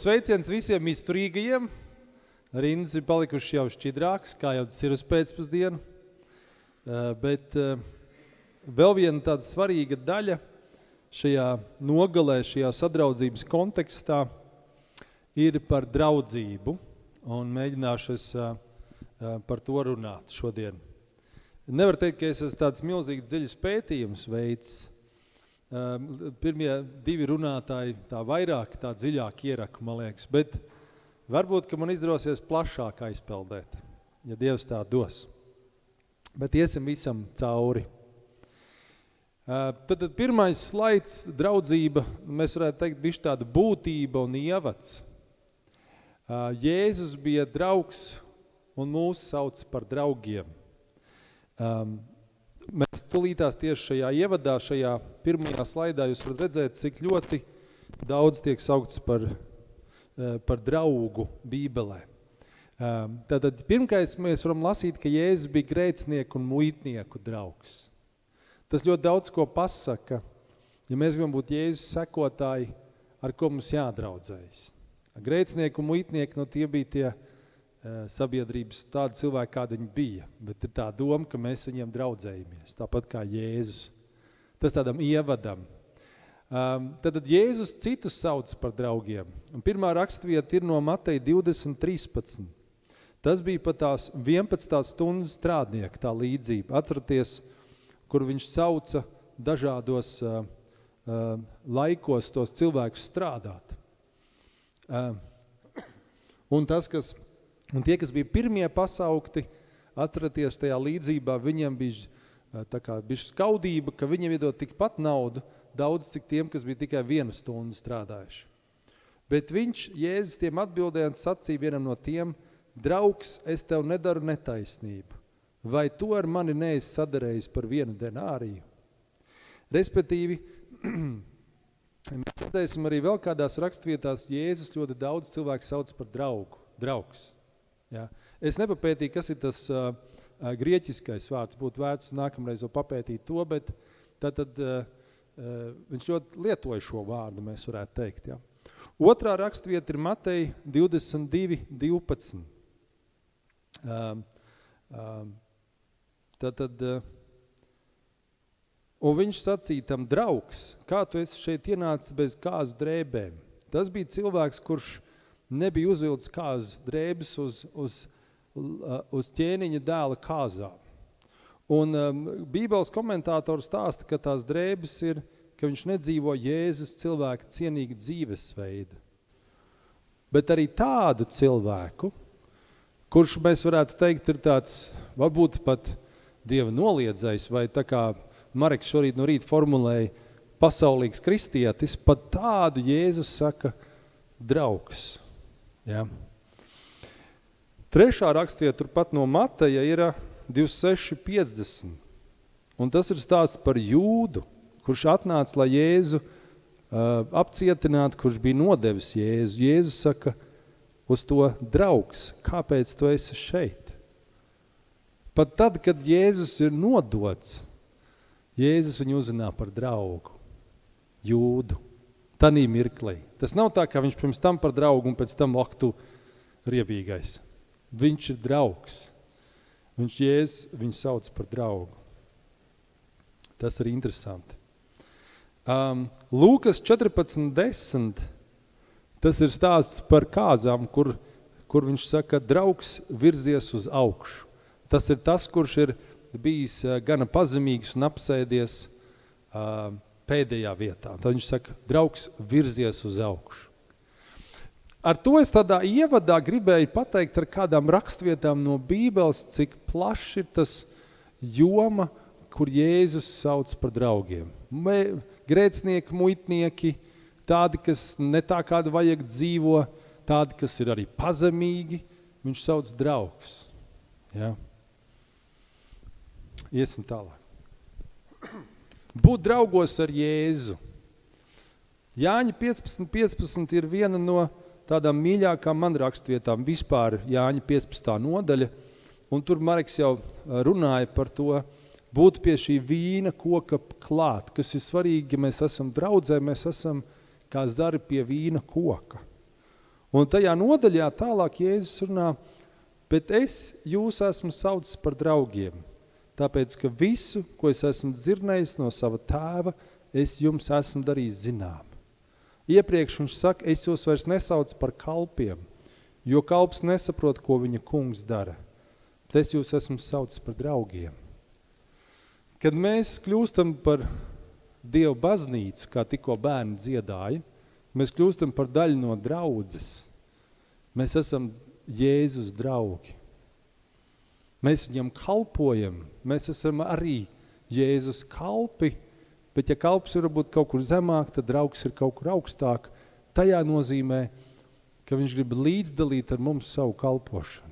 sveiciens visiem izturīgajiem. Rindas ir palikušas jau šķidrākas, kā jau tas ir uz pēcpusdienu. Uh, bet uh, vēl viena tāda svarīga daļa šajā nogalē, šajā sadraudzības kontekstā ir par draudzību. Un mēģināšu es uh, par to runāt šodien. Nevar teikt, ka es esmu tāds milzīgi dziļs pētījums veids. Pirmie divi runātāji tā vairāk, tā dziļāk ieraka, man liekas. Bet varbūt, ka man izdrosies plašāk aizpeldēt, ja Dievs tā dos. Bet iesim visam cauri. Tad, tad pirmais slaids, draudzība, mēs varētu teikt, bišķi tāda būtība un ievads. Jēzus bija draugs un mūs sauc par draugiem. Um, mēs tulītās tieši šajā ievadā, šajā pirmajā slaidā jūs varat redzēt, cik ļoti daudz tiek saukts par, uh, par draugu bībelē. Um, tātad pirmkais mēs varam lasīt, ka Jēzus bija grēcnieku un muitnieku draugs. Tas ļoti daudz ko pasaka, ja mēs gribam būt Jēzus sekotāji, ar ko mums jādraudzējas. Grēcnieki un muitnieki, no tie bija tie Eh, sabiedrības tādi cilvēki, kādi viņi bija. Bet ir tā doma, ka mēs viņiem draudzējamies, tāpat kā Jēzus. Tas tādam ievadam. Um, tad Jēzus citus sauc par draugiem. Un pirmā rakstvieta ir no Mateja 20.13. Tas bija pat tās 11. stundas strādnieka tā līdzība. Atceraties, kur viņš sauca dažādos uh, uh, laikos tos cilvēkus strādāt. Uh, un tas, kas Un tie, kas bija pirmie pasaukti, atceraties tajā līdzībā, viņiem bija eh, tā kā bija skaudība, ka viņiem iedod tikpat naudu, daudz cik tiem, kas bija tikai vienu stundu strādājuši. Bet viņš, Jēzus, tiem atbildēja un sacīja vienam no tiem, draugs, es tev nedaru netaisnību. Vai tu ar mani neesi sadarējis par vienu denāriju? Respektīvi, mēs redzēsim arī vēl kādās rakstvietās, Jēzus ļoti daudz cilvēku sauc par draugu, draugs. Ja? Es nepapētīju, kas ir tas uh, grieķiskais vārds, būtu vērts nākamreiz vēl papētīt to, bet tad, tad uh, uh, viņš ļoti lietoja šo vārdu, mēs varētu teikt. Ja? Otrā rakstvieta ir Matei 22, 12. Um, um, tad, tad, uh, un viņš sacīja tam draugs, kā tu esi šeit ienācis bez kāzu drēbēm. Tas bija cilvēks, kurš nebija uzvilcis kāzas drēbes uz, uz, uz ķēniņa dēla kāzā. Un um, Bībeles komentātors stāsta, ka tās drēbes ir, ka viņš nedzīvo Jēzus cilvēka cienīga dzīvesveida. Bet arī tādu cilvēku, kurš mēs varētu teikt ir tāds, varbūt pat Dieva noliedzējs, vai tā kā Mareks šorīt no rīta formulēja, pasaulīgs kristietis, pat tādu Jēzus saka draugs. Ja. Trešā rakstiet turpat no Mateja ir 26.50. Un tas ir stāsts par jūdu, kurš atnāca, lai Jēzu uh, apcietinātu, kurš bija nodevis Jēzu. Jēzus saka uz to draugs, kāpēc tu esi šeit? Pat tad, kad Jēzus ir nodots, Jēzus viņu uzzinā par draugu, jūdu tanī mirklī. Tas nav tā, ka viņš pirms tam par draugu un pēc tam laktu riebīgais. Viņš ir draugs. Viņš jēs, viņu sauc par draugu. Tas ir interesanti. Um, Lūkas 14.10. Tas ir stāsts par kāzām, kur, kur viņš saka, draugs virzies uz augšu. Tas ir tas, kurš ir bijis uh, gana pazemīgs un apsēdies uh, pēdējā vietā. Tad viņš saka, draugs virzies uz augšu. Ar to es tādā ievadā gribēju pateikt ar kādām rakstvietām no Bībeles, cik plaši ir tas joma, kur Jēzus sauc par draugiem. Mē, grēcnieki, muitnieki, tādi, kas ne tā kāda vajag dzīvo, tādi, kas ir arī pazemīgi, viņš sauc draugs. Ja? Iesim tālāk. Būt draugos ar Jēzu. Jāņa 15, 15 ir viena no tādām mīļākām man rakstvietām vispār Jāņa 15. nodaļa, un tur Mareks jau runāja par to, būt pie šī vīna koka klāt, kas ir svarīgi, ja mēs esam draudzē, mēs esam kā zari pie vīna koka. Un tajā nodaļā tālāk Jēzus runā, bet es jūs esmu saucis par draugiem, tāpēc, ka visu, ko es esmu dzirdējis no sava tēva, es jums esmu darījis zinām. Iepriekš viņš saka, es jūs vairs nesaucu par kalpiem, jo kalps nesaprot, ko viņa kungs dara. Bet es jūs esmu saucis par draugiem. Kad mēs kļūstam par Dievu baznīcu, kā tikko bērni dziedāja, mēs kļūstam par daļu no draudzes. Mēs esam Jēzus draugi. Mēs viņam kalpojam, mēs esam arī Jēzus kalpi, bet ja kalps ir varbūt kaut kur zemāk, tad draugs ir kaut kur augstāk. Tajā nozīmē, ka viņš grib līdzdalīt ar mums savu kalpošanu.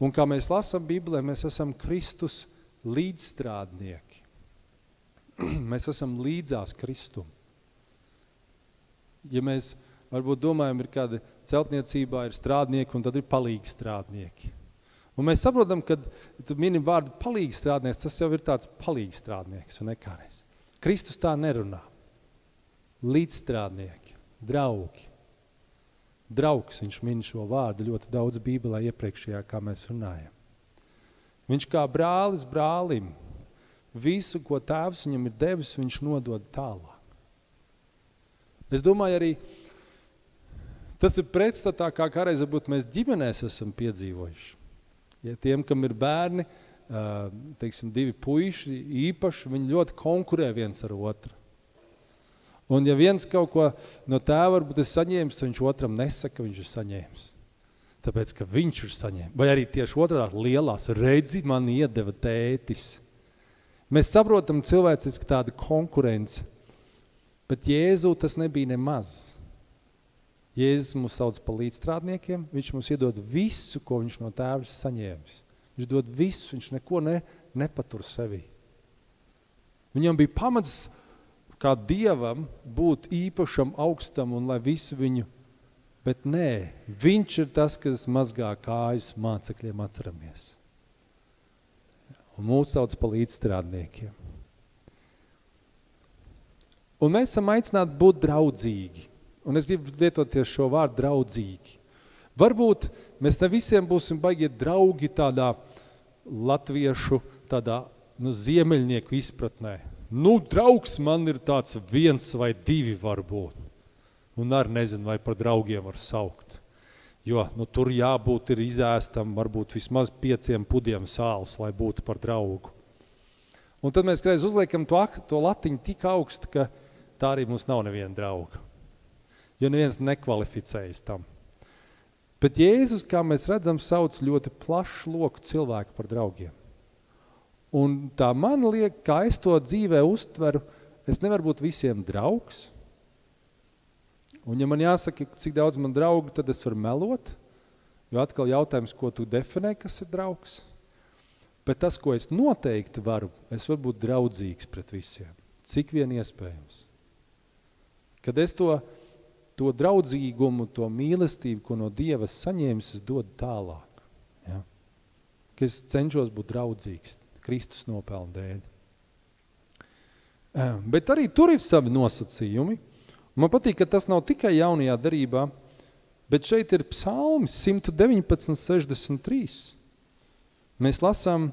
Un kā mēs lasām Bībelē, mēs esam Kristus līdzstrādnieki. mēs esam līdzās Kristum. Ja mēs varbūt domājam, ir kāda celtniecībā ir strādnieki un tad ir palīgi strādnieki. Un mēs saprotam, ka tu mini vārdu palīgi strādnieks, tas jau ir tāds palīgi strādnieks un nekārēs. Kristus tā nerunā. Līdzstrādnieki, draugi. Draugs, viņš min šo vārdu ļoti daudz Bībelē iepriekšējā, kā mēs runājam. Viņš kā brālis brālim, visu, ko tēvs viņam ir devis, viņš nodod tālāk. Es domāju arī, tas ir pretstatā, kā kādreiz varbūt mēs ģimenēs esam piedzīvojuši. Ja tiem, kam ir bērni, teiksim, divi puiši īpaši, viņi ļoti konkurē viens ar otru. Un ja viens kaut ko no tēva varbūt ir saņēmis, viņš otram nesaka, viņš ir saņēmis. Tāpēc, ka viņš ir saņēmis. Vai arī tieši otrādāk lielās, redzi, man iedeva tētis. Mēs saprotam cilvēciski tādu konkurenci, bet Jēzu tas nebija nemaz. Jēzus mūs sauc par līdzstrādniekiem, viņš mums iedod visu, ko viņš no tēvs saņēmis. Viņš dod visu, viņš neko ne, nepatur sevī. Viņam bija pamats kā dievam būt īpašam, augstam un lai visu viņu, bet nē, viņš ir tas, kas mazgā kājas mācekļiem atceramies. Un mūs sauc par līdzstrādniekiem. Un mēs esam aicināti būt draudzīgi. Un es gribu lietoties šo vārdu draudzīgi. Varbūt mēs ne visiem būsim baigie draugi tādā latviešu, tādā nu, ziemeļnieku izpratnē. Nu, draugs man ir tāds viens vai divi varbūt. Un arī nezinu, vai par draugiem var saukt. Jo nu, tur jābūt ir izēstam varbūt vismaz pieciem pudiem sāls, lai būtu par draugu. Un tad mēs uzliekam to, to latiņu tik augstu, ka tā arī mums nav neviena drauga jo neviens nekvalificējas tam. Bet Jēzus, kā mēs redzam, sauc ļoti plašu loku cilvēku par draugiem. Un tā man liek, kā es to dzīvē uztveru, es nevaru būt visiem draugs. Un ja man jāsaka, cik daudz man draugu, tad es varu melot, jo atkal jautājums, ko tu definē, kas ir draugs. Bet tas, ko es noteikti varu, es varu būt draudzīgs pret visiem. Cik vien iespējams. Kad es to to draudzīgumu, to mīlestību, ko no Dieva saņēmis, es dodu tālāk. Ja? Ka es cenšos būt draudzīgs Kristus nopelnu dēļ. Bet arī tur ir savi nosacījumi. Man patīk, ka tas nav tikai jaunajā darībā, bet šeit ir psalmi 119, 63. Mēs lasām,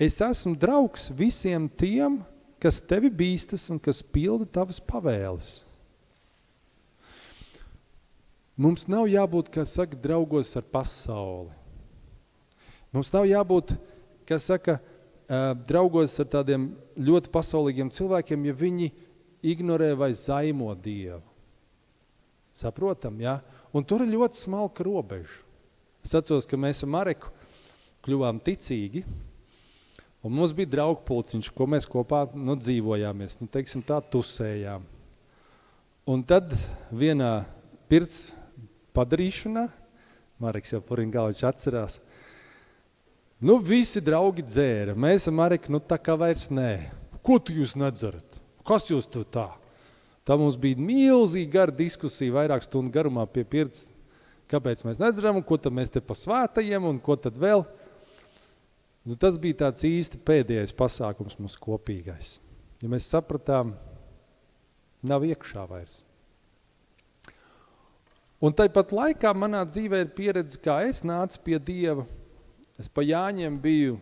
es esmu draugs visiem tiem, kas tevi bīstas un kas pilda tavas pavēles. Mums nav jābūt, kā saka, draugos ar pasauli. Mums nav jābūt, kā saka, draugos ar tādiem ļoti pasaulīgiem cilvēkiem, ja viņi ignorē vai zaimo Dievu. Saprotam, ja? Un tur ir ļoti smalka robeža. Es atceros, ka mēs ar Mareku kļuvām ticīgi, un mums bija draugu pulciņš, ko mēs kopā nu, dzīvojāmies, nu, teiksim tā, tusējām. Un tad vienā pirts padarīšanā, Mareks jau Puringāliņš atcerās, nu visi draugi dzēra, mēs ar Mareku, nu tā kā vairs nē. Ko tu jūs nedzerat? Kas jūs tu tā? Tā mums bija milzīga gara diskusija, vairāk stundu garumā pie pirts, kāpēc mēs nedzeram, un ko tad mēs te pa svētajiem, un ko tad vēl. Nu, tas bija tāds īsti pēdējais pasākums mums kopīgais. Ja mēs sapratām, nav iekšā vairs. Un tāpat laikā manā dzīvē ir pieredze, kā es nācu pie Dieva. Es pa Jāņiem biju,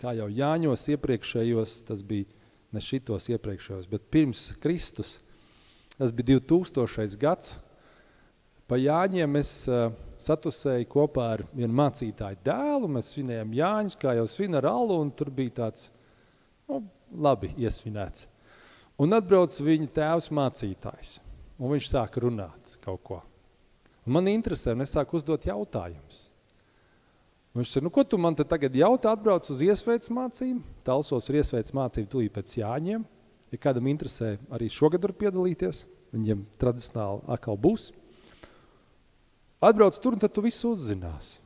kā jau Jāņos iepriekšējos, tas bija ne šitos iepriekšējos, bet pirms Kristus. Tas bija 2000. gads. Pa Jāņiem es uh, satusēju kopā ar vienu mācītāju dēlu. Mēs svinējām Jāņus, kā jau svin ar alu, un tur bija tāds, nu, labi iesvinēts. Un atbrauc viņa tēvs mācītājs, un viņš sāk runāt kaut ko. Un man interesē, un es sāku uzdot jautājumus. Un viņš saka, nu ko tu man te tagad jautā, atbrauc uz iesveic mācību, talsos ir iesveic mācību tūlīt pēc Jāņiem. Ja kādam interesē, arī šogad var piedalīties, viņiem tradicionāli atkal būs. Atbrauc tur, un tad tu visu uzzinās.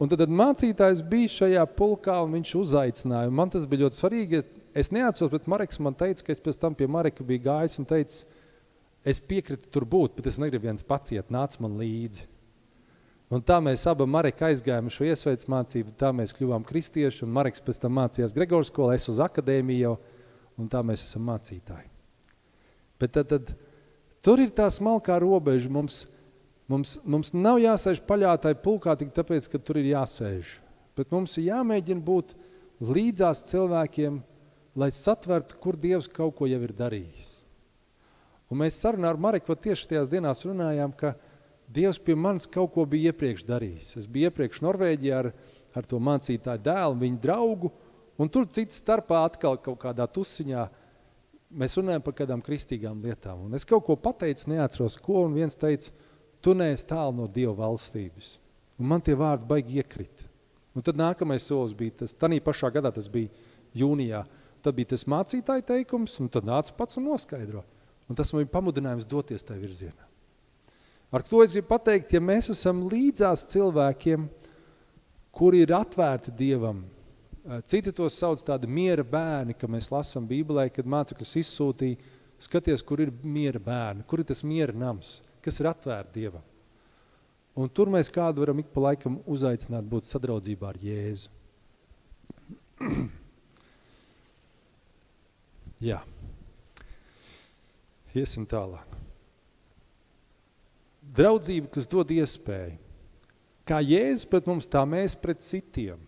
Un tad, tad mācītājs bija šajā pulkā, un viņš uzaicināja. Man tas bija ļoti svarīgi. Es neatceros, bet Mareks man teica, ka es pēc tam pie Mareka biju gājis un teica, es piekritu tur būt, bet es negribu viens pats iet, nāc man līdzi. Un tā mēs abi Mareka aizgājām šo iesveic mācību, tā mēs kļuvām kristieši, un Mareks pēc tam mācījās Gregors skolā, es uz akadēmiju jau, un tā mēs esam mācītāji. Bet tad, tad tur ir tā smalkā robeža, mums, mums, mums nav jāsēž paļātāji pulkā tik tāpēc, ka tur ir jāsēž. Bet mums ir jāmēģina būt līdzās cilvēkiem, lai satvertu, kur Dievs kaut ko jau ir darījis. Un mēs sarunā ar Mareku tieši tajās dienās runājām, ka Dievs pie manis kaut ko bija iepriekš darījis. Es biju iepriekš Norvēģijā ar, ar to mācītāju dēlu, viņu draugu, un tur cits starpā atkal kaut kādā tusiņā mēs runājam par kādām kristīgām lietām. Un es kaut ko pateicu, neatceros ko, un viens teica, tu neesi tālu no Dieva valstības. Un man tie vārdi baigi iekrit. Un tad nākamais solis bija, tas, tanī pašā gadā tas bija jūnijā, tad bija tas mācītāja teikums, un tad nāca pats un noskaidro. Un tas man ir pamudinājums doties tajā virzienā. Ar to es gribu pateikt, ja mēs esam līdzās cilvēkiem, kuri ir atvērti Dievam, eh, citi tos sauc tādi miera bērni, ka mēs lasām Bībelē, kad mācekļus izsūtīja, skaties, kur ir miera bērni, kur ir tas miera nams, kas ir atvērti Dievam. Un tur mēs kādu varam ik pa laikam uzaicināt būt sadraudzībā ar Jēzu. Jā. Iesim tālāk. Draudzība, kas dod iespēju. Kā Jēzus pret mums, tā mēs pret citiem.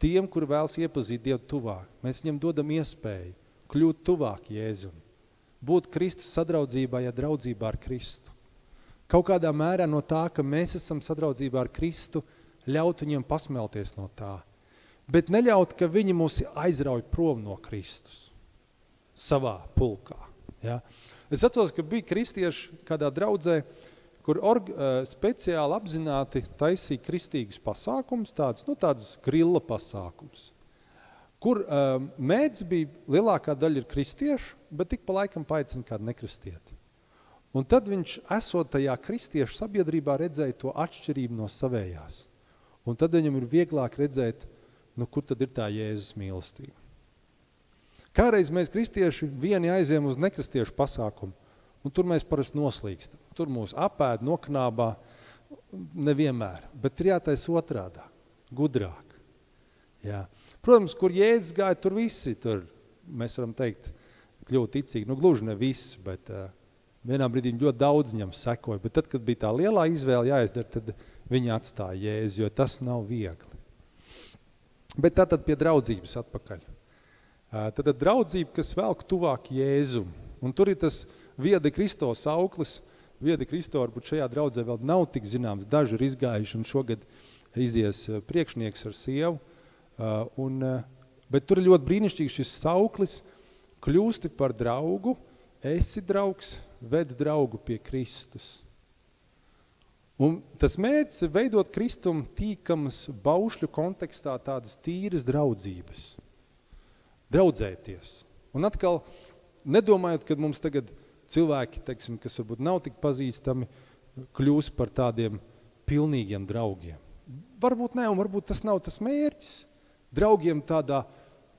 Tiem, kuri vēlas iepazīt Dievu tuvāk. Mēs viņam dodam iespēju kļūt tuvāk Jēzum. Būt Kristus sadraudzībā, ja draudzībā ar Kristu. Kaut kādā mērā no tā, ka mēs esam sadraudzībā ar Kristu, ļaut viņiem pasmelties no tā. Bet neļaut, ka viņi mūs aizrauj prom no Kristus savā pulkā. Ja? Es atceros, ka bija kristieši kādā draudzē, kur org, uh, speciāli apzināti taisīja kristīgus pasākums, tāds, nu, tāds grilla pasākums, kur uh, mēdz bija lielākā daļa ir kristiešu, bet tik pa laikam paicina kādu nekristieti. Un tad viņš, esot tajā kristiešu sabiedrībā, redzēja to atšķirību no savējās. Un tad viņam ir vieglāk redzēt, nu, kur tad ir tā Jēzus mīlestība. Kāreiz mēs kristieši vieni aiziem uz nekristiešu pasākumu, un tur mēs parasti noslīkstam. Tur mūs apēd, noknābā, nevienmēr, bet ir jātais otrādā, gudrāk. Jā. Protams, kur Jēzus gāja, tur visi, tur mēs varam teikt, kļūt ticīgi, nu gluži ne viss, bet uh, vienā brīdī ļoti daudz viņam sekoja, bet tad, kad bija tā lielā izvēle jāizdara, tad viņi atstāja Jēzu, jo tas nav viegli. Bet tātad pie draudzības atpakaļ. Tad draudzība, kas velk tuvāk Jēzum. Un tur ir tas vieda Kristos auklis. Vieda Kristo varbūt šajā draudzē vēl nav tik zināms. Daži ir izgājuši un šogad izies priekšnieks ar sievu. Un, bet tur ir ļoti brīnišķīgi šis auklis. Kļūsti par draugu, esi draugs, ved draugu pie Kristus. Un tas mērķis ir veidot kristumu tīkamas baušļu kontekstā tādas tīras draudzības draudzēties. Un atkal, nedomājot, ka mums tagad cilvēki, teiksim, kas varbūt nav tik pazīstami, kļūs par tādiem pilnīgiem draugiem. Varbūt ne, un varbūt tas nav tas mērķis. Draugiem tādā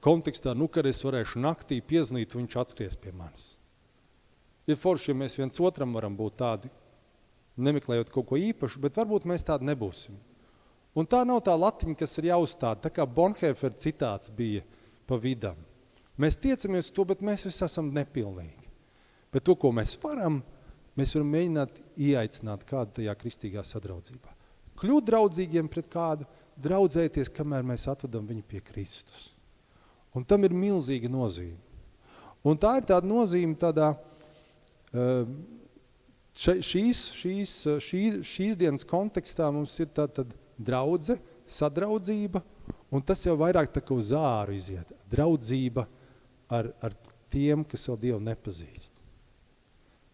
kontekstā, nu, kad es varēšu naktī pieznīt, viņš atskries pie manis. Ir forši, ja mēs viens otram varam būt tādi, nemeklējot kaut ko īpašu, bet varbūt mēs tādi nebūsim. Un tā nav tā latiņa, kas ir jāuzstāda, tā kā Bonhoeffer citāts bija – pa vidam. Mēs tiecamies to, bet mēs visi esam nepilnīgi. Bet to, ko mēs varam, mēs varam mēģināt ieaicināt kādu tajā kristīgā sadraudzībā. Kļūt draudzīgiem pret kādu, draudzēties, kamēr mēs atvedam viņu pie Kristus. Un tam ir milzīga nozīme. Un tā ir tāda nozīme tādā, še, šīs, šīs, šī, šīs dienas kontekstā mums ir tā tad draudze, sadraudzība, un tas jau vairāk tā kā uz āru iziet. Draudzība ar, ar tiem, kas vēl Dievu nepazīst.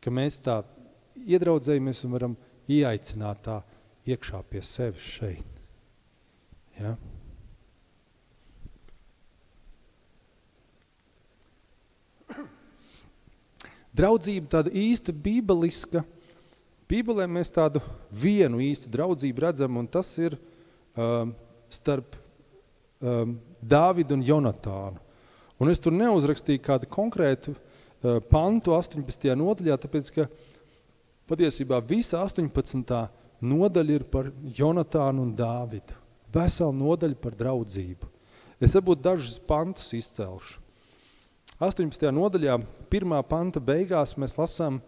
Ka mēs tā iedraudzējamies un varam ieaicināt tā iekšā pie sevis šeit. Ja? Draudzība tāda īsta bībeliska. Bībelē mēs tādu vienu īstu draudzību redzam, un tas ir um, starp um, Dāvidu un Jonatānu. Un es tur neuzrakstīju kādu konkrētu uh, pantu 18. nodaļā, tāpēc, ka patiesībā visa 18. nodaļa ir par Jonatānu un Dāvidu. Vesela nodaļa par draudzību. Es varbūt dažus pantus izcelšu. 18. nodaļā, pirmā panta beigās mēs lasām,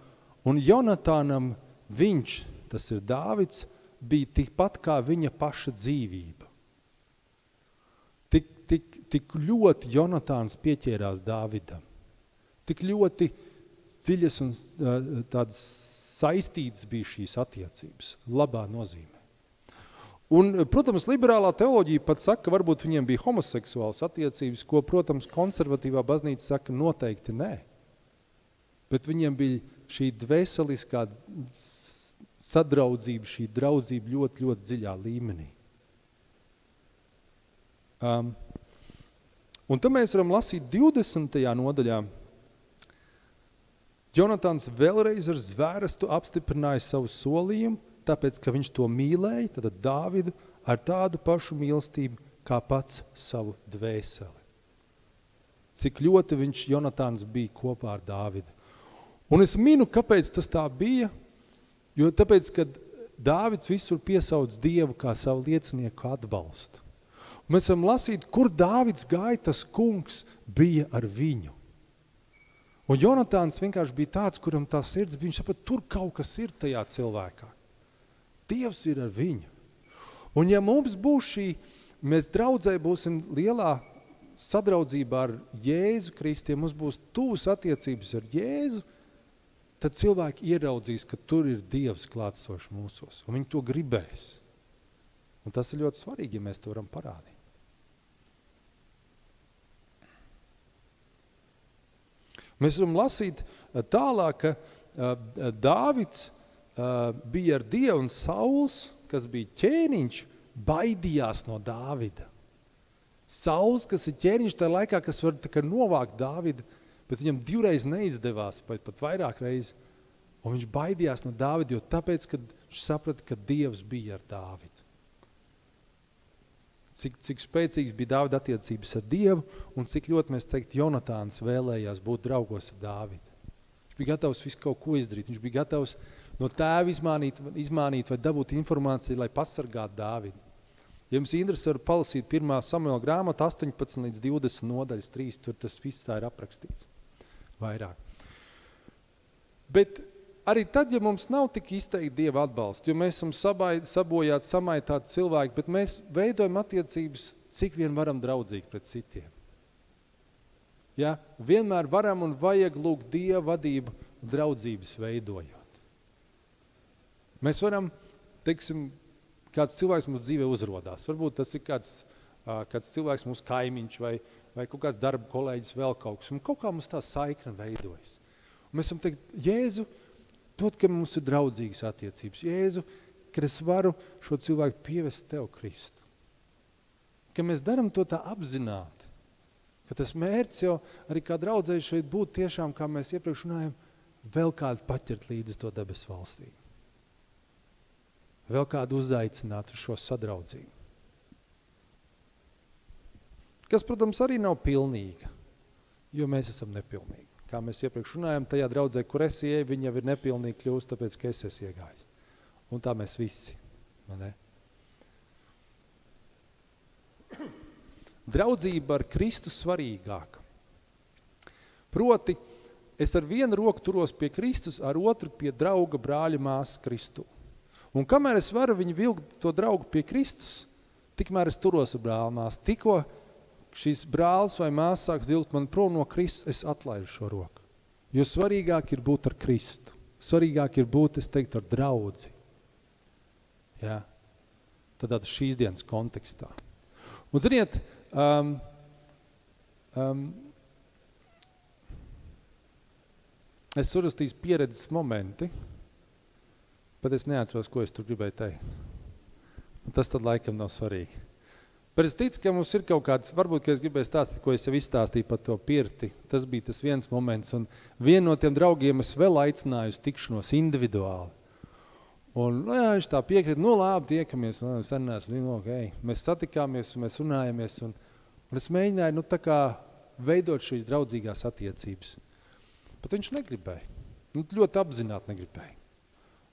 un Jonatānam viņš, tas ir Dāvids, bija tikpat kā viņa paša dzīvība. Tik, tik, ļoti Jonatāns pieķērās Dāvidam. Tik ļoti dziļas un tādas saistītas bija šīs attiecības, labā nozīmē. Un, protams, liberālā teoloģija pat saka, ka varbūt viņiem bija homoseksuāls attiecības, ko, protams, konservatīvā baznīca saka noteikti nē. Bet viņiem bija šī dvēseliskā sadraudzība, šī draudzība ļoti, ļoti dziļā līmenī. Um, un tad mēs varam lasīt 20. nodaļā. Jonatāns vēlreiz ar zvērestu apstiprināja savu solījumu, tāpēc, ka viņš to mīlēja, tad Dāvidu ar tādu pašu mīlestību kā pats savu dvēseli. Cik ļoti viņš, Jonatāns, bija kopā ar Dāvidu. Un es minu, kāpēc tas tā bija, jo tāpēc, kad Dāvids visur piesauc Dievu kā savu liecinieku atbalstu. Un mēs varam lasīt, kur Dāvids gāja, tas kungs bija ar viņu. Un Jonatāns vienkārši bija tāds, kuram tā sirds, viņš sapat, tur kaut kas ir tajā cilvēkā. Dievs ir ar viņu. Un ja mums būs šī, mēs draudzē būsim lielā sadraudzībā ar Jēzu Kristu, ja mums būs tuvas attiecības ar Jēzu, tad cilvēki ieraudzīs, ka tur ir Dievs klātsošs mūsos, un viņi to gribēs. Un tas ir ļoti svarīgi, ja mēs to varam parādīt. Mēs varam lasīt eh, tālāk, ka uh, Dāvids uh, bija ar Dievu un Sauls, kas bija ķēniņš, baidījās no Dāvida. Sauls, kas ir ķēniņš tajā laikā, kas var kā, novākt Dāvidu, bet viņam divreiz neizdevās, pat, pat vairāk reizes. Un viņš baidījās no Dāvida, jo tāpēc, kad viņš saprata, ka Dievs bija ar Dāvidu. Cik, cik spēcīgs bija Dāvida attiecības ar Dievu un cik ļoti mēs teikt, Jonatāns vēlējās būt draugos ar Dāvidu. Viņš bija gatavs visu kaut ko izdarīt. Viņš bija gatavs no tēva izmānīt, izmānīt vai dabūt informāciju, lai pasargātu Dāvidu. Ja jums interesē, var palasīt 1. Samuela grāmatu 18 līdz 20 nodaļas 3, tur tas viss tā ir aprakstīts vairāk. Bet arī tad, ja mums nav tik izteikti Dieva atbalsts, jo mēs esam sabai, sabojāti, samaitāti cilvēki, bet mēs veidojam attiecības, cik vien varam draudzīgi pret citiem. Ja? Vienmēr varam un vajag lūgt Dieva vadību draudzības veidojot. Mēs varam, teiksim, kāds cilvēks mūsu dzīvē uzrodās. Varbūt tas ir kāds, kāds cilvēks mūsu kaimiņš vai, vai kaut kāds darba kolēģis vēl kaut kas. Un kaut kā mums tā saikna veidojas. Un mēs esam teikt, Jēzu, dod, ka mums ir draudzīgas attiecības. Jēzu, ka es varu šo cilvēku pievest Tev, Kristu. Ka mēs darām to tā apzināti. Ka tas mērķis jau arī kā draudzēji šeit būtu tiešām, kā mēs iepriekš runājam, vēl kādu paķert līdzi to debesu valstību vēl kādu uzaicināt uz šo sadraudzību. Kas, protams, arī nav pilnīga, jo mēs esam nepilnīgi. Kā mēs iepriekš runājam, tajā draudzē, kur es ieeju, viņa jau ir nepilnīgi kļūst, tāpēc, ka es esmu iegājis. Un tā mēs visi. Draudzība ar Kristu svarīgāka. Proti, Es ar vienu roku turos pie Kristus, ar otru pie drauga brāļa māsas Kristu. Un kamēr es varu viņu vilkt to draugu pie Kristus, tikmēr es turos ar brāli māsu. Tikko šīs brālis vai māsas sāk vilkt man prom no Kristus, es atlaižu šo roku. Jo svarīgāk ir būt ar Kristu. Svarīgāk ir būt, es teiktu, ar draudzi. Ja? Tad šīs dienas kontekstā. Un ziniet, um, um, es surakstīju pieredzes momenti, bet es neatceros, ko es tur gribēju teikt. Un tas tad laikam nav svarīgi. Bet es ticu, ka mums ir kaut kāds, varbūt, ka es gribēju stāstīt, ko es jau izstāstīju par to pirti. Tas bija tas viens moments, un vienu no tiem draugiem es vēl aicināju uz tikšanos individuāli. Un, nu, jā, viņš tā piekrīt, nu labi, tiekamies, un sen neesmu, nu, okay. mēs satikāmies, un mēs runājamies, un, un es mēģināju, nu, tā kā veidot šīs draudzīgās attiecības. Bet viņš negribēja, nu, ļoti apzināti negribēja.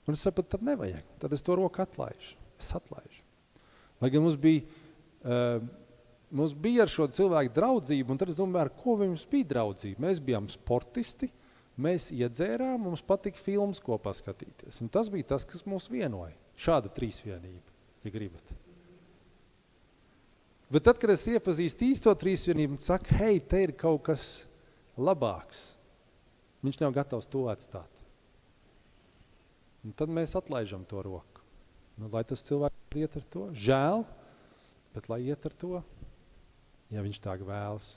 Un es sapratu, tad nevajag, tad es to roku atlaižu, es atlaižu. Lai gan mums bija, Uh, mums bija ar šo cilvēku draudzību, un tad es domāju, ar ko mums bija draudzība. Mēs bijām sportisti, mēs iedzērām, mums patika filmas kopā skatīties. Un tas bija tas, kas mūs vienoja. Šāda trīsvienība, ja gribat. Bet tad, kad es iepazīstu īsto trīsvienību un saku, hei, te ir kaut kas labāks, viņš nav gatavs to atstāt. Un tad mēs atlaižam to roku. Nu, lai tas cilvēks iet ar to. Žēl, bet lai iet ar to, ja viņš tā vēlas.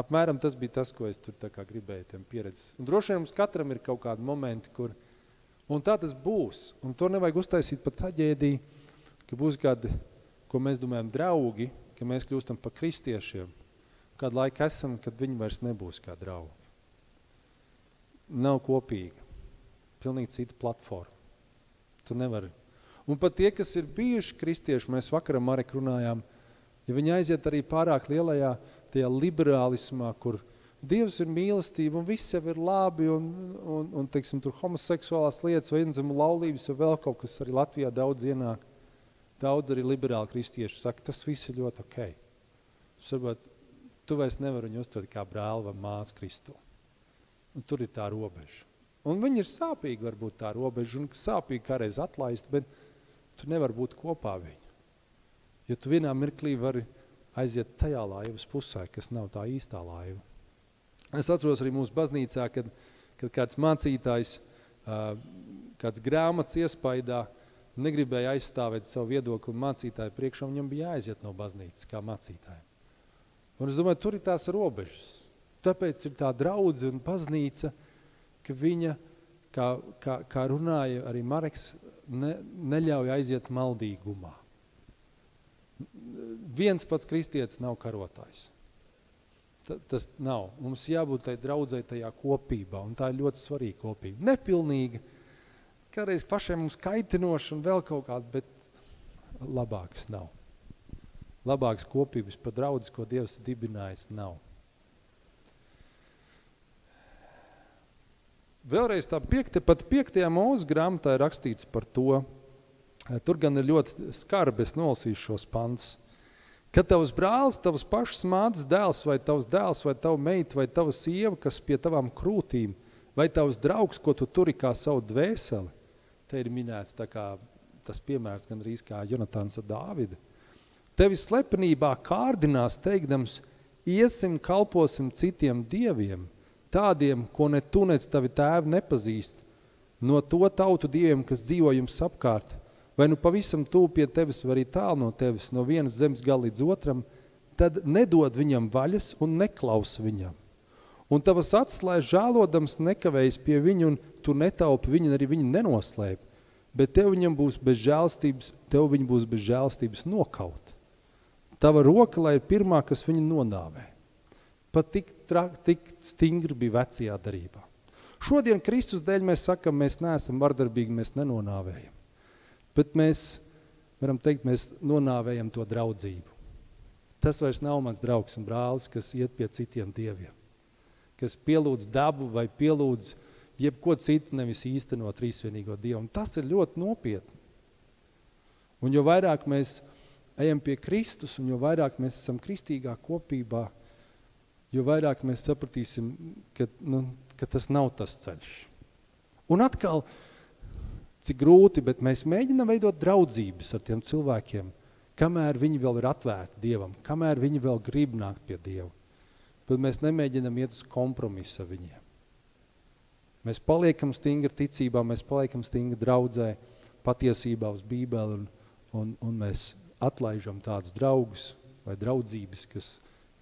Apmēram tas bija tas, ko es tur gribēju tiem pieredzes. Un droši vien mums katram ir kaut kādi momenti, kur, tā tas būs, un to nevajag uztaisīt pat taģēdī, ka būs kādi, ko mēs domājam draugi, ka mēs kļūstam par kristiešiem. Kādu laiku esam, kad viņi vairs nebūs kā draugi. Nav kopīga. Pilnīgi cita platforma. Tu nevari Un pat tie, kas ir bijuši kristieši, mēs vakaram Marek runājām, ja viņi aiziet arī pārāk lielajā tajā liberālismā, kur Dievs ir mīlestība un viss jau ir labi un, un, un teiksim, tur homoseksuālās lietas vai inzemu laulības vai vēl kaut kas arī Latvijā daudz ienāk. Daudz arī liberāli kristieši saka, tas viss ir ļoti ok. Varbūt tu vairs nevari viņu uztvert kā brāli vai māsu Kristu. Un tur ir tā robeža. Un viņi ir sāpīgi varbūt tā robeža un sāpīgi kādreiz atlaist, bet tu nevari būt kopā viņu. Jo tu vienā mirklī vari aiziet tajā laivas pusē, kas nav tā īstā laiva. Es atceros arī mūsu baznīcā, kad, kad kāds mācītājs, kāds grāmatas iespaidā, negribēja aizstāvēt savu viedokli mācītāju priekšā, viņam bija jāaiziet no baznīcas kā mācītājiem. Un es domāju, tur ir tās robežas. Tāpēc ir tā draudze un baznīca, ka viņa, kā, kā, kā runāja arī Mareks, ne, neļauj aiziet maldīgumā. Viens pats kristietis nav karotājs. Ta, tas nav. Mums jābūt tai draudzē tajā kopībā, un tā ir ļoti svarīga kopība. Nepilnīga, kādreiz pašiem mums kaitinoša un vēl kaut kāda, bet labāks nav. Labāks kopības par draudzes, ko Dievs dibinājis, nav. Vēlreiz tā piekta, pat piektajā mūsu grāmatā ir rakstīts par to, tur gan ir ļoti skarbi, es nolasīšu šos pantus. Kad tavs brālis, tavs pašs mātes dēls, vai tavs dēls, vai tava meita, vai tava sieva, kas pie tavām krūtīm, vai tavs draugs, ko tu turi kā savu dvēseli, te ir minēts kā tas piemērs gandrīz kā Jonatāns ar Dāvidu. Tevi slepenībā kārdinās teikdams, iesim, kalposim citiem dieviem – tādiem, ko ne tu, nec tavi tēvi nepazīst, no to tautu dieviem, kas dzīvo jums apkārt, vai nu pavisam tūp pie tevis, vai arī tālu no tevis, no vienas zemes gala līdz otram, tad nedod viņam vaļas un neklaus viņam. Un tavas acis, lai žālodams nekavējas pie viņa, un tu netaupi viņu, arī viņu nenoslēp, bet tev viņam būs bez žēlstības, tev viņa būs bez žēlstības nokaut. Tava roka, lai ir pirmā, kas viņu nonāvē. Pat tik, trak, tik stingri bija vecajā darībā. Šodien Kristus dēļ mēs sakam, mēs neesam vardarbīgi, mēs nenonāvējam. Bet mēs varam teikt, mēs nonāvējam to draudzību. Tas vairs nav mans draugs un brālis, kas iet pie citiem dieviem. Kas pielūdz dabu vai pielūdz jebko citu, nevis īstenot trīsvienīgo dievu. Un tas ir ļoti nopietni. Un jo vairāk mēs ejam pie Kristus un jo vairāk mēs esam kristīgā kopībā, jo vairāk mēs sapratīsim, ka, nu, ka tas nav tas ceļš. Un atkal, cik grūti, bet mēs mēģinām veidot draudzības ar tiem cilvēkiem, kamēr viņi vēl ir atvērti Dievam, kamēr viņi vēl grib nākt pie Dieva. Bet mēs nemēģinām iet uz kompromisu ar viņiem. Mēs paliekam stingri ticībā, mēs paliekam stingri draudzē, patiesībā uz Bībeli un, un, un mēs atlaižam tādus draugus vai draudzības, kas,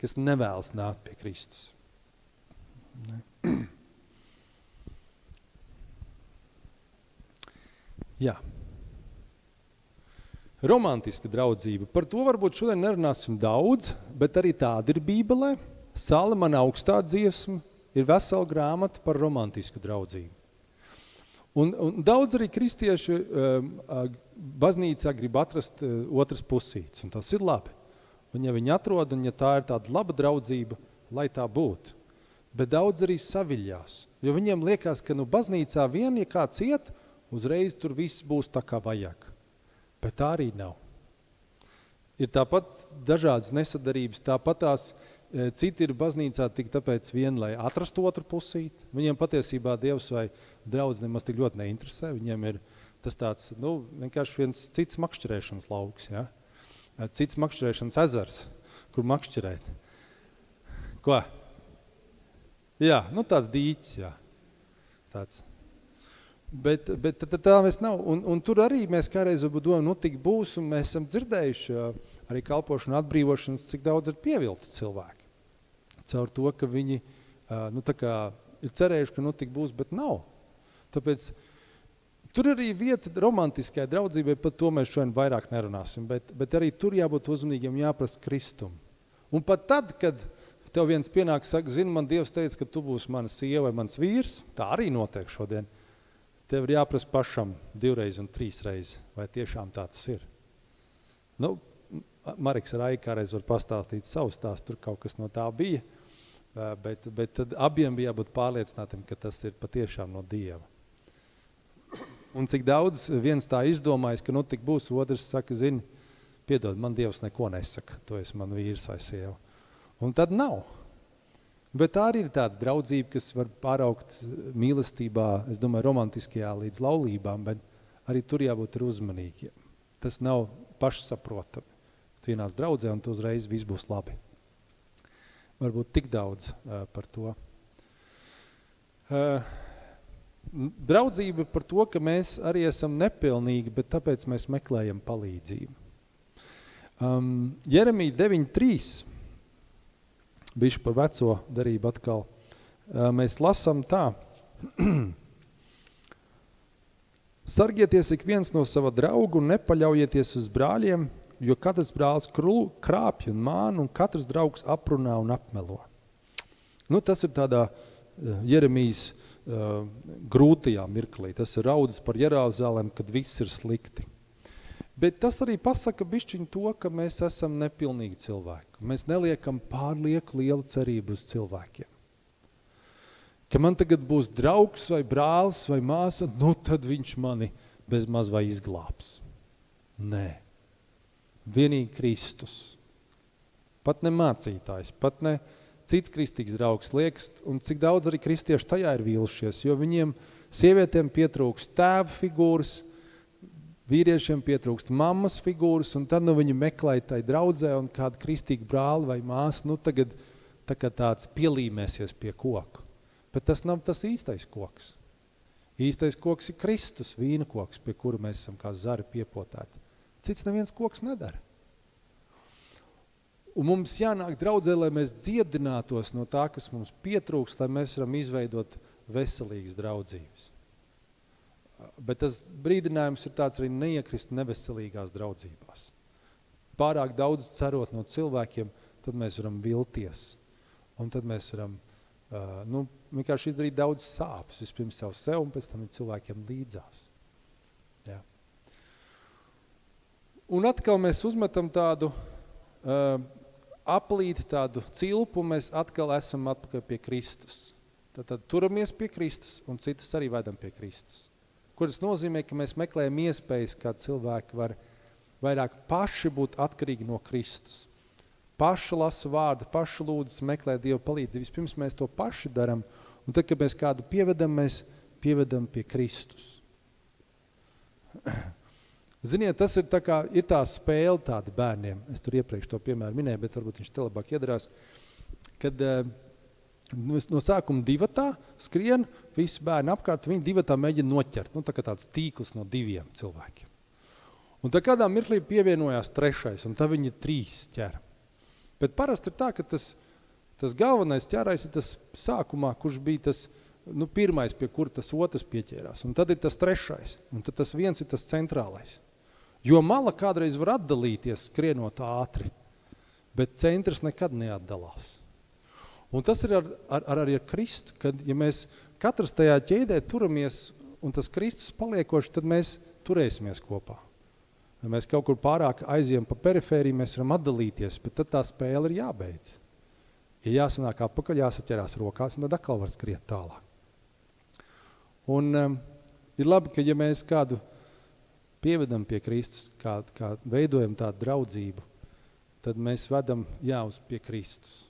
kas nevēlas nākt pie Kristus. Ne? Jā. Romantiska draudzība. Par to varbūt šodien nerunāsim daudz, bet arī tāda ir Bībelē. Salamana augstā dziesma ir vesela grāmata par romantisku draudzību. Un, un daudz arī kristieši um, baznīcā grib atrast uh, otras pusītes, un tas ir labi. Un ja viņi atrod, un ja tā ir tāda laba draudzība, lai tā būtu. Bet daudz arī saviļās, jo viņiem liekas, ka nu baznīcā vien, ja kāds iet, uzreiz tur viss būs tā kā vajag. Bet tā arī nav. Ir tāpat dažādas nesadarības, tāpat tās e, citi ir baznīcā tik tāpēc vien, lai atrastu otru pusīt. Viņiem patiesībā Dievs vai draudz nemaz tik ļoti neinteresē. Viņiem ir tas tāds, nu, vienkārši viens cits makšķerēšanas lauks, ja? Cits makšķerēšanas ezers, kur makšķerēt. Ko? Jā, nu tāds dīķis, jā. Tāds. Bet, bet tā, tā mēs nav. Un, un tur arī mēs kādreiz domājam, nu tik būs, un mēs esam dzirdējuši arī kalpošanu atbrīvošanas, cik daudz ir pievilti cilvēki. Caur to, ka viņi nu, kā, ir cerējuši, ka nu tik būs, bet nav. Tāpēc tur arī vieta romantiskai draudzībai, par to mēs šodien vairāk nerunāsim, bet, bet arī tur jābūt uzmanīgiem, jāprast Kristum. Un pat tad, kad tev viens pienāk, saka, zini, man Dievs teica, ka tu būsi mana sieva vai mans vīrs, tā arī notiek šodien – tev ir jāprasa pašam divreiz un trīsreiz, vai tiešām tā tas ir. Nu, Mariks ar Aiku kādreiz var pastāstīt savu stāstu, tur kaut kas no tā bija, bet, bet abiem bija jābūt pārliecinātiem, ka tas ir patiešām no Dieva. Un cik daudz viens tā izdomājis, ka nu tik būs, otrs saka, zini, piedod, man Dievs neko nesaka, tu esi man vīrs vai sieva. Un tad nav. Bet tā arī ir tāda draudzība, kas var pāraukt mīlestībā, es domāju, romantiskajā līdz laulībām, bet arī tur jābūt uzmanīgiem. Tas nav pašsaprotami. Tu ienāc draudzē un tu uzreiz viss būs labi. Varbūt tik daudz uh, par to. Uh, draudzība par to, ka mēs arī esam nepilnīgi, bet tāpēc mēs meklējam palīdzību. Um, Jeremija 9.3 bišķi par veco darību atkal. Mēs lasam tā. Sargieties ik viens no sava draugu un nepaļaujieties uz brāļiem, jo katrs brālis krāpj un māna un katrs draugs aprunā un apmelo. Nu, tas ir tādā Jeremijas uh, grūtajā mirklī. Tas ir raudzes par Jeruzalem, kad viss ir slikti. Bet tas arī pasaka bišķiņ to, ka mēs esam nepilnīgi cilvēki. Mēs neliekam pārlieku lielu cerību uz cilvēkiem. Ka man tagad būs draugs vai brālis vai māsa, nu tad viņš mani bez maz vai izglābs. Nē. Vienīgi Kristus. Pat ne mācītājs, pat ne cits kristīgs draugs liekas, un cik daudz arī kristieši tajā ir vīlušies, jo viņiem sievietēm pietrūks tēva figūras, Vīriešiem pietrūkst mammas figūras, un tad nu, viņi meklē tai draudzē un kādu kristīgu brāli vai māsu, nu tagad tā kā tāds pielīmēsies pie koka. Bet tas nav tas īstais koks. Īstais koks ir Kristus, vīna koks, pie kura mēs esam kā zari piepotēti. Cits neviens koks nedara. Un mums jānāk draudzē, lai mēs dziedinātos no tā, kas mums pietrūkst, lai mēs varam izveidot veselīgas draudzības. Bet tas brīdinājums ir tāds arī neiekrist neveselīgās draudzībās. Pārāk daudz cerot no cilvēkiem, tad mēs varam vilties. Un tad mēs varam uh, nu, vienkārši izdarīt daudz sāpes. Vispirms sev sev un pēc tam cilvēkiem līdzās. Jā. Un atkal mēs uzmetam tādu uh, aplīti, tādu cilpu, mēs atkal esam atpakaļ pie Kristus. Tad, tad turamies pie Kristus un citus arī vedam pie Kristus kuras nozīmē, ka mēs meklējam iespējas, kā cilvēki var vairāk paši būt atkarīgi no Kristus. paši lasa vārdu, paši lūdzas, meklē Dievu palīdzību. Vispirms mēs to paši daram, un tad, kad mēs kādu pievedam, mēs pievedam pie Kristus. Ziniet, tas ir tā, kā, ir tā spēle tāda bērniem. Es tur iepriekš to piemēru minēju, bet varbūt viņš te labāk iedarās. Kad uh, no sākuma divatā skrien, visi bērni apkārt, viņi divatā mēģina noķert. Nu, tā kā tāds tīkls no diviem cilvēkiem. Un tad kādā mirklī pievienojās trešais, un tad viņi trīs ķer. Bet parasti ir tā, ka tas, tas galvenais ķērājs ir tas sākumā, kurš bija tas nu, pirmais, pie kura tas otrs pieķērās. Un tad ir tas trešais, un tad tas viens ir tas centrālais. Jo mala kādreiz var atdalīties, skrienot ātri, bet centrs nekad neatdalās. Un tas ir ar, ar, ar, arī ar Kristu, kad ja mēs katrs tajā ķēdē turamies un tas Kristus paliekoši, tad mēs turēsimies kopā. Ja mēs kaut kur pārāk aizjām pa perifēriju, mēs varam atdalīties, bet tad tā spēle ir jābeidz. Ja jāsanāk atpakaļ, jāsaķerās rokās, un tad atkal var skriet tālāk. Un um, ir labi, ka ja mēs kādu pievedam pie Kristus, kā, kā veidojam tādu draudzību, tad mēs vedam jā, uz pie Kristus.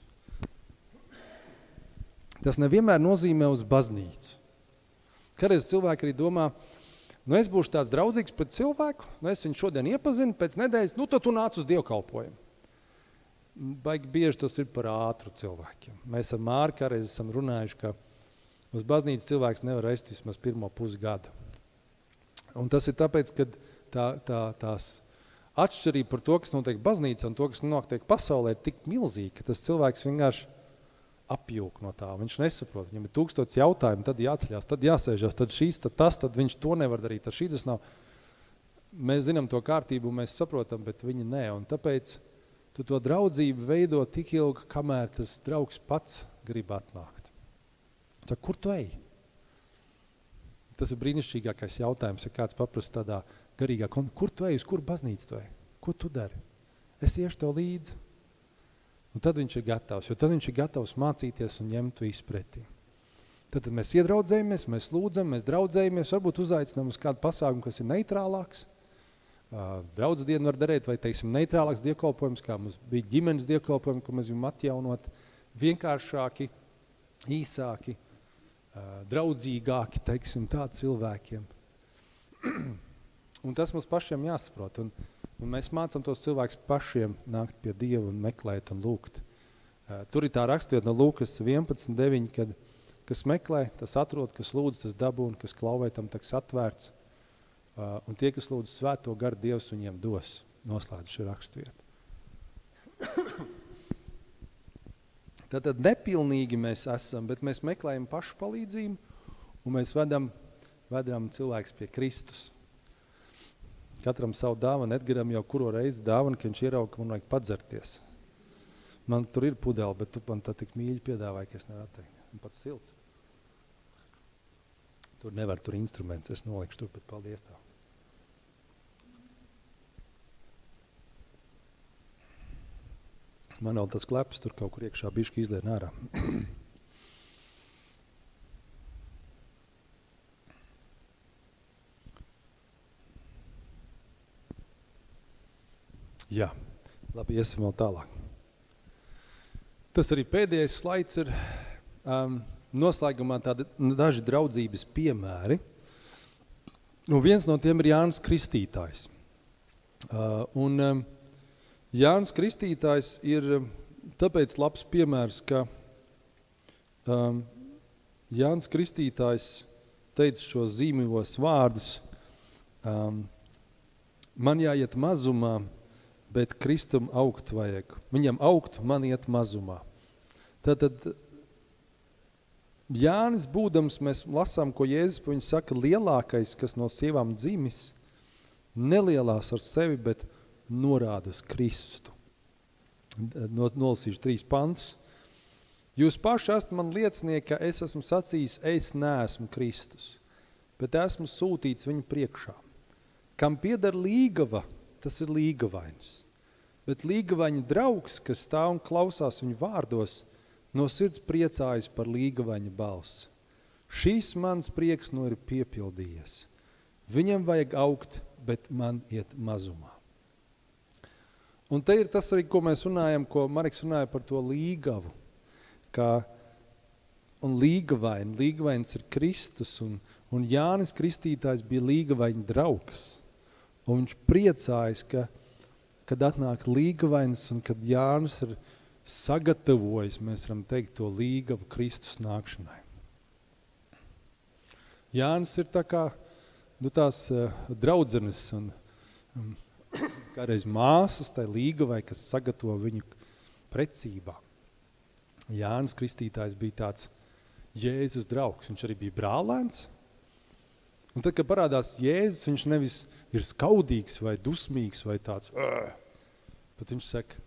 Tas nevienmēr nozīmē uz baznīcu. Kādreiz cilvēki arī domā, nu es būšu tāds draudzīgs pret cilvēku, nu es viņu šodien iepazinu, pēc nedēļas, nu tad tu nāc uz dievkalpojumu. Baigi bieži tas ir par ātru cilvēkiem. Mēs ar Māru kādreiz esam runājuši, ka uz baznīcas cilvēks nevar est vismaz pirmo pusgadu. Un tas ir tāpēc, ka tā, tā, tās atšķirība par to, kas notiek baznīcā un to, kas notiek pasaulē, ir tik milzīga, ka tas cilvēks vienkārši apjūk no tā. Viņš nesaprot, viņam ir tūkstots jautājumu, tad jāceļās, tad jāsēžas, tad šīs, tad tas, tad viņš to nevar darīt, tad šī tas nav. Mēs zinām to kārtību, mēs saprotam, bet viņi nē, un tāpēc tu to draudzību veido tik ilgi, kamēr tas draugs pats grib atnākt. Tad kur tu ej? Tas ir brīnišķīgākais jautājums, ja kāds paprast tādā garīgā, kur tu ej, uz kur baznīcu tu ej? Ko tu dari? Es iešu tev līdzi. Un tad viņš ir gatavs, jo tad viņš ir gatavs mācīties un ņemt visu pretī. Tad, tad mēs iedraudzējamies, mēs lūdzam, mēs draudzējamies, varbūt uzaicinām uz kādu pasākumu, kas ir neitrālāks. Uh, Draudz dienu var darīt, vai teiksim neitrālāks dievkalpojums, kā mums bija ģimenes dievkalpojumi, ko mēs gribam atjaunot, vienkāršāki, īsāki, uh, draudzīgāki, teiksim, tā cilvēkiem. un tas mums pašiem jāsaprot. Un, Un mēs mācām tos cilvēkus pašiem nākt pie Dieva un meklēt un lūgt. Uh, tur ir tā rakstiet no Lūkas 11, 9, kad kas meklē, tas atrod, kas lūdz, tas dabū un kas klauvē, tam taks atvērts. Uh, un tie, kas lūdz svēto garu, Dievs viņiem dos. Noslēdz šī rakstvieta. Tātad nepilnīgi mēs esam, bet mēs meklējam pašu palīdzību un mēs vedam, vedam cilvēks pie Kristus. Katram savu dāvanu, Edgaram jau kuro reizi dāvanu, ka viņš ierauga, ka man vajag padzerties. Man tur ir pudeli, bet tu man tā tik mīļi piedāvāji, ka es nevaru atteikt. Un pats silts. Tur nevar tur instruments, es nolikšu tur, bet paldies tev. Man vēl tas kleps tur kaut kur iekšā bišķi izlien ārā. Jā, labi, iesim vēl tālāk. Tas arī pēdējais slaids ir um, noslēgumā tādi daži draudzības piemēri. Un viens no tiem ir Jānis Kristītājs. Uh, un um, Jānis Kristītājs ir um, tāpēc labs piemērs, ka um, Jānis Kristītājs teica šos zīmīgos vārdus. Um, man jāiet mazumā, bet Kristum augt vajag. Viņam augt, man iet mazumā. Tātad Jānis būdams, mēs lasām, ko Jēzus viņu saka, lielākais, kas no sievām dzimis, nelielās ar sevi, bet norāda uz Kristu. No, nolasīšu trīs pantus. Jūs paši esat man liecinieki, ka es esmu sacījis, es neesmu Kristus, bet esmu sūtīts viņu priekšā. Kam pieder līgava – tas ir līgavainis. Bet līgavaņa draugs, kas stāv un klausās viņu vārdos, no sirds priecājas par līgavaņa balsi. Šīs mans prieks nu ir piepildījies. Viņam vajag augt, bet man iet mazumā. Un te ir tas arī, ko mēs runājam, ko Marks runāja par to līgavu. Kā, un līgavaini, līgavains ir Kristus, un, un Jānis Kristītājs bija līgavaini draugs. Un viņš priecājas, ka, kad atnāk līgavains un kad Jānis ir sagatavojis, mēs varam teikt, to līgavu Kristus nākšanai. Jānis ir tā kā nu, tās uh, draudzenes un um, kādreiz māsas, tai līgavai, kas sagatavo viņu precībā. Jānis Kristītājs bija tāds Jēzus draugs, viņš arī bija brālēns. Un tad, kad parādās Jēzus, viņš nevis ir skaudīgs vai dusmīgs vai tāds, bet viņš saka,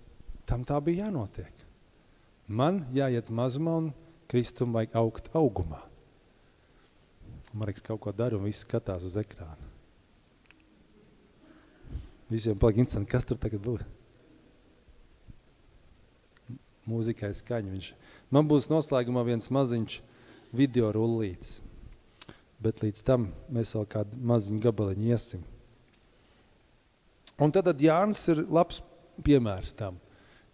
tam tā bija jānotiek. Man jāiet mazumā un Kristum vajag augt augumā. Mareks kaut ko dara un viss skatās uz ekrānu. Visiem paliek interesanti, kas tur tagad būs. Mūzikai skaņa. Viņš. Man būs noslēgumā viens maziņš video rullīts, bet līdz tam mēs vēl kādu maziņu gabaliņu iesim. Un tad, tad Jānis ir labs piemērs tam,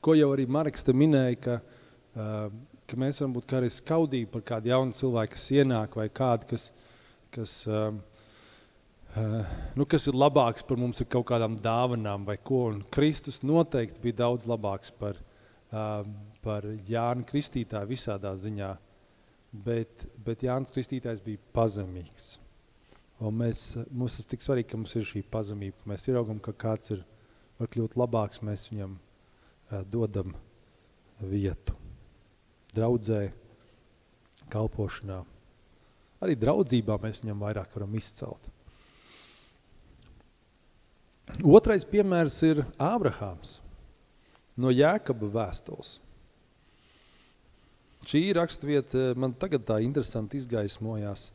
ko jau arī Marks te minēja, ka, uh, ka mēs varam būt kā arī skaudīgi par kādu jaunu cilvēku, kas ienāk vai kādu, kas, kas Uh, nu, kas ir labāks par mums ar kaut kādām dāvanām vai ko. Un Kristus noteikti bija daudz labāks par, uh, par Jānu Kristītāju visādā ziņā, bet, bet Jānis Kristītājs bija pazemīgs. Un mēs, mums ir tik svarīgi, ka mums ir šī pazemība, ka mēs ieraugam, ka kāds ir, var kļūt labāks, mēs viņam uh, dodam vietu. Draudzē, kalpošanā. Arī draudzībā mēs viņam vairāk varam izcelt. Otrais piemērs ir Ābrahāms no Jēkaba vēstules. Šī rakstvieta man tagad tā interesanti izgaismojās.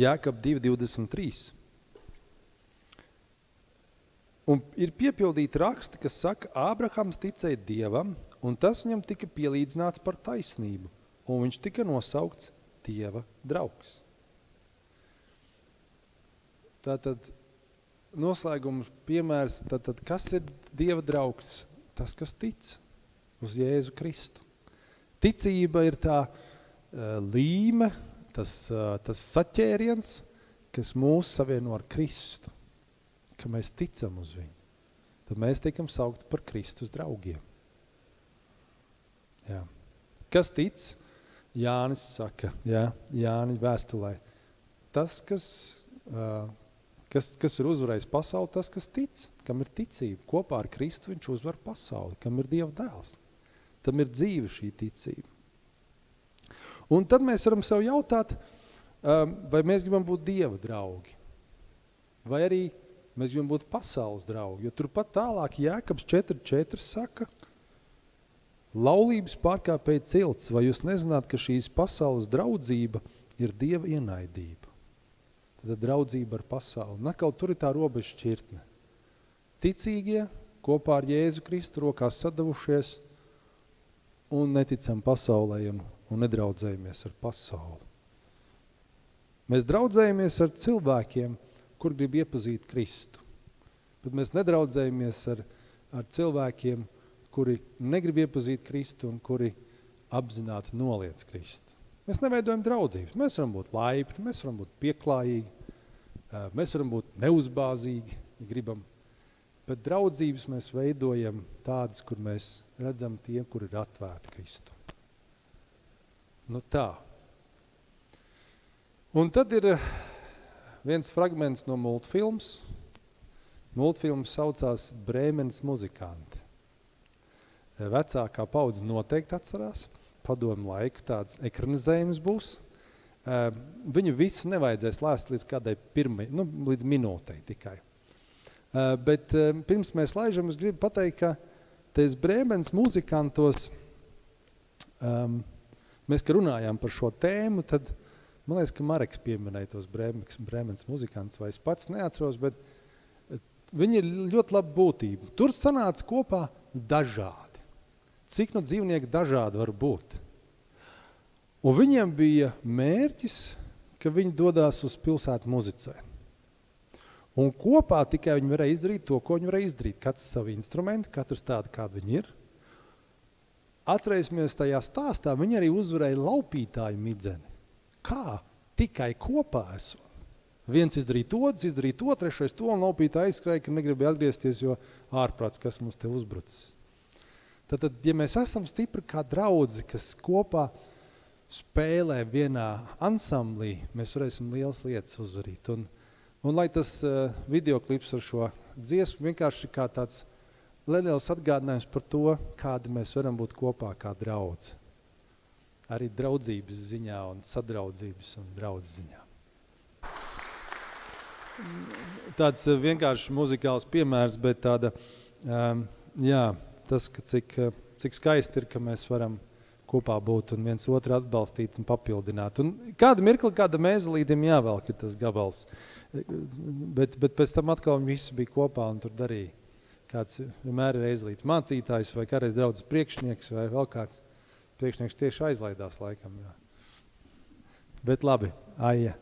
Jēkab 2.23. Un ir piepildīti raksti, kas saka, Ābrahams ticēja Dievam, un tas viņam tika pielīdzināts par taisnību, un viņš tika nosaukts Dieva draugs. Tātad noslēguma piemērs, tad, tad kas ir Dieva draugs? Tas, kas tic uz Jēzu Kristu. Ticība ir tā uh, līme, tas, uh, tas saķēriens, kas mūs savieno ar Kristu, ka mēs ticam uz viņu. Tad mēs tiekam saukti par Kristus draugiem. Jā. Kas tic? Jānis saka, jā, Jāni vēstulē. Tas, kas uh, Kas, kas ir uzvarējis pasauli? Tas, kas tic, kam ir ticība. Kopā ar Kristu viņš uzvar pasauli, kam ir Dieva dēls. Tam ir dzīve šī ticība. Un tad mēs varam sev jautāt, um, vai mēs gribam būt Dieva draugi, vai arī mēs gribam būt pasaules draugi. Jo turpat tālāk Jēkabs 4.4 saka, laulības pārkāpēja cilts, vai jūs nezināt, ka šīs pasaules draudzība ir Dieva ienaidība? Tad draudzība ar pasauli. Un atkal tur ir tā robeža šķirtne. Ticīgie kopā ar Jēzu Kristu rokās sadavušies un neticam pasaulē un, un nedraudzējamies ar pasauli. Mēs draudzējamies ar cilvēkiem, kur grib iepazīt Kristu. Bet mēs nedraudzējamies ar, ar cilvēkiem, kuri negrib iepazīt Kristu un kuri apzināti noliec Kristu. Mēs neveidojam draudzības. Mēs varam būt laipni, mēs varam būt pieklājīgi, mēs varam būt neuzbāzīgi, ja gribam. Bet draudzības mēs veidojam tādas, kur mēs redzam tiem, kur ir atvērti Kristu. Nu tā. Un tad ir viens fragments no multfilms. Multfilms saucās Brēmens muzikanti. Vecākā paudze noteikti atcerās padomu laiku tāds ekranizējums būs. Uh, viņu visu nevajadzēs lēst līdz kādai pirmai, nu, līdz minūtei tikai. Uh, bet uh, pirms mēs laižam, es gribu pateikt, ka tais Brēmens muzikantos, um, mēs, ka runājām par šo tēmu, tad man liekas, ka Mareks pieminēja tos Brēmens, Brēmens muzikantus, vai es pats neatceros, bet viņi ir ļoti laba būtība. Tur sanāca kopā dažādi cik nu dzīvnieki dažādi var būt. Un viņiem bija mērķis, ka viņi dodās uz pilsētu muzicē. Un kopā tikai viņi varēja izdarīt to, ko viņi varēja izdarīt. Katrs savu instrumentu, katrs tādu, kāda viņi ir. Atcerēsimies tajā stāstā, viņi arī uzvarēja laupītāju midzeni. Kā? Tikai kopā esot. Viens izdarīja to, izdarīja to, trešais to, un laupītāji aizskrēja, ka negribēja atgriezties, jo ārprāts, kas mums te uzbrucis. Tad, tad, ja mēs esam stipri kā draudzi, kas kopā spēlē vienā ansamblī, mēs varēsim lielas lietas uzvarīt. Un, un lai tas uh, videoklips ar šo dziesmu vienkārši kā tāds neliels atgādinājums par to, kādi mēs varam būt kopā kā draudz. Arī draudzības ziņā un sadraudzības un draudzes ziņā tāds eh, vienkārši muzikāls piemērs, bet tāda, um, jā, tas, ka cik, eh, cik skaisti ir, ka mēs varam kopā būt un viens otru atbalstīt un papildināt. Un kāda mirkli, kāda mēzelīdim jāvelk ir tas gabals. Bet, bet pēc tam atkal viņi visi bija kopā un tur darīja. Kāds vienmēr ir aizlīdz mācītājs vai kādreiz draudzes priekšnieks vai vēl kāds priekšnieks tieši aizlaidās laikam. Jā. Bet labi, aija.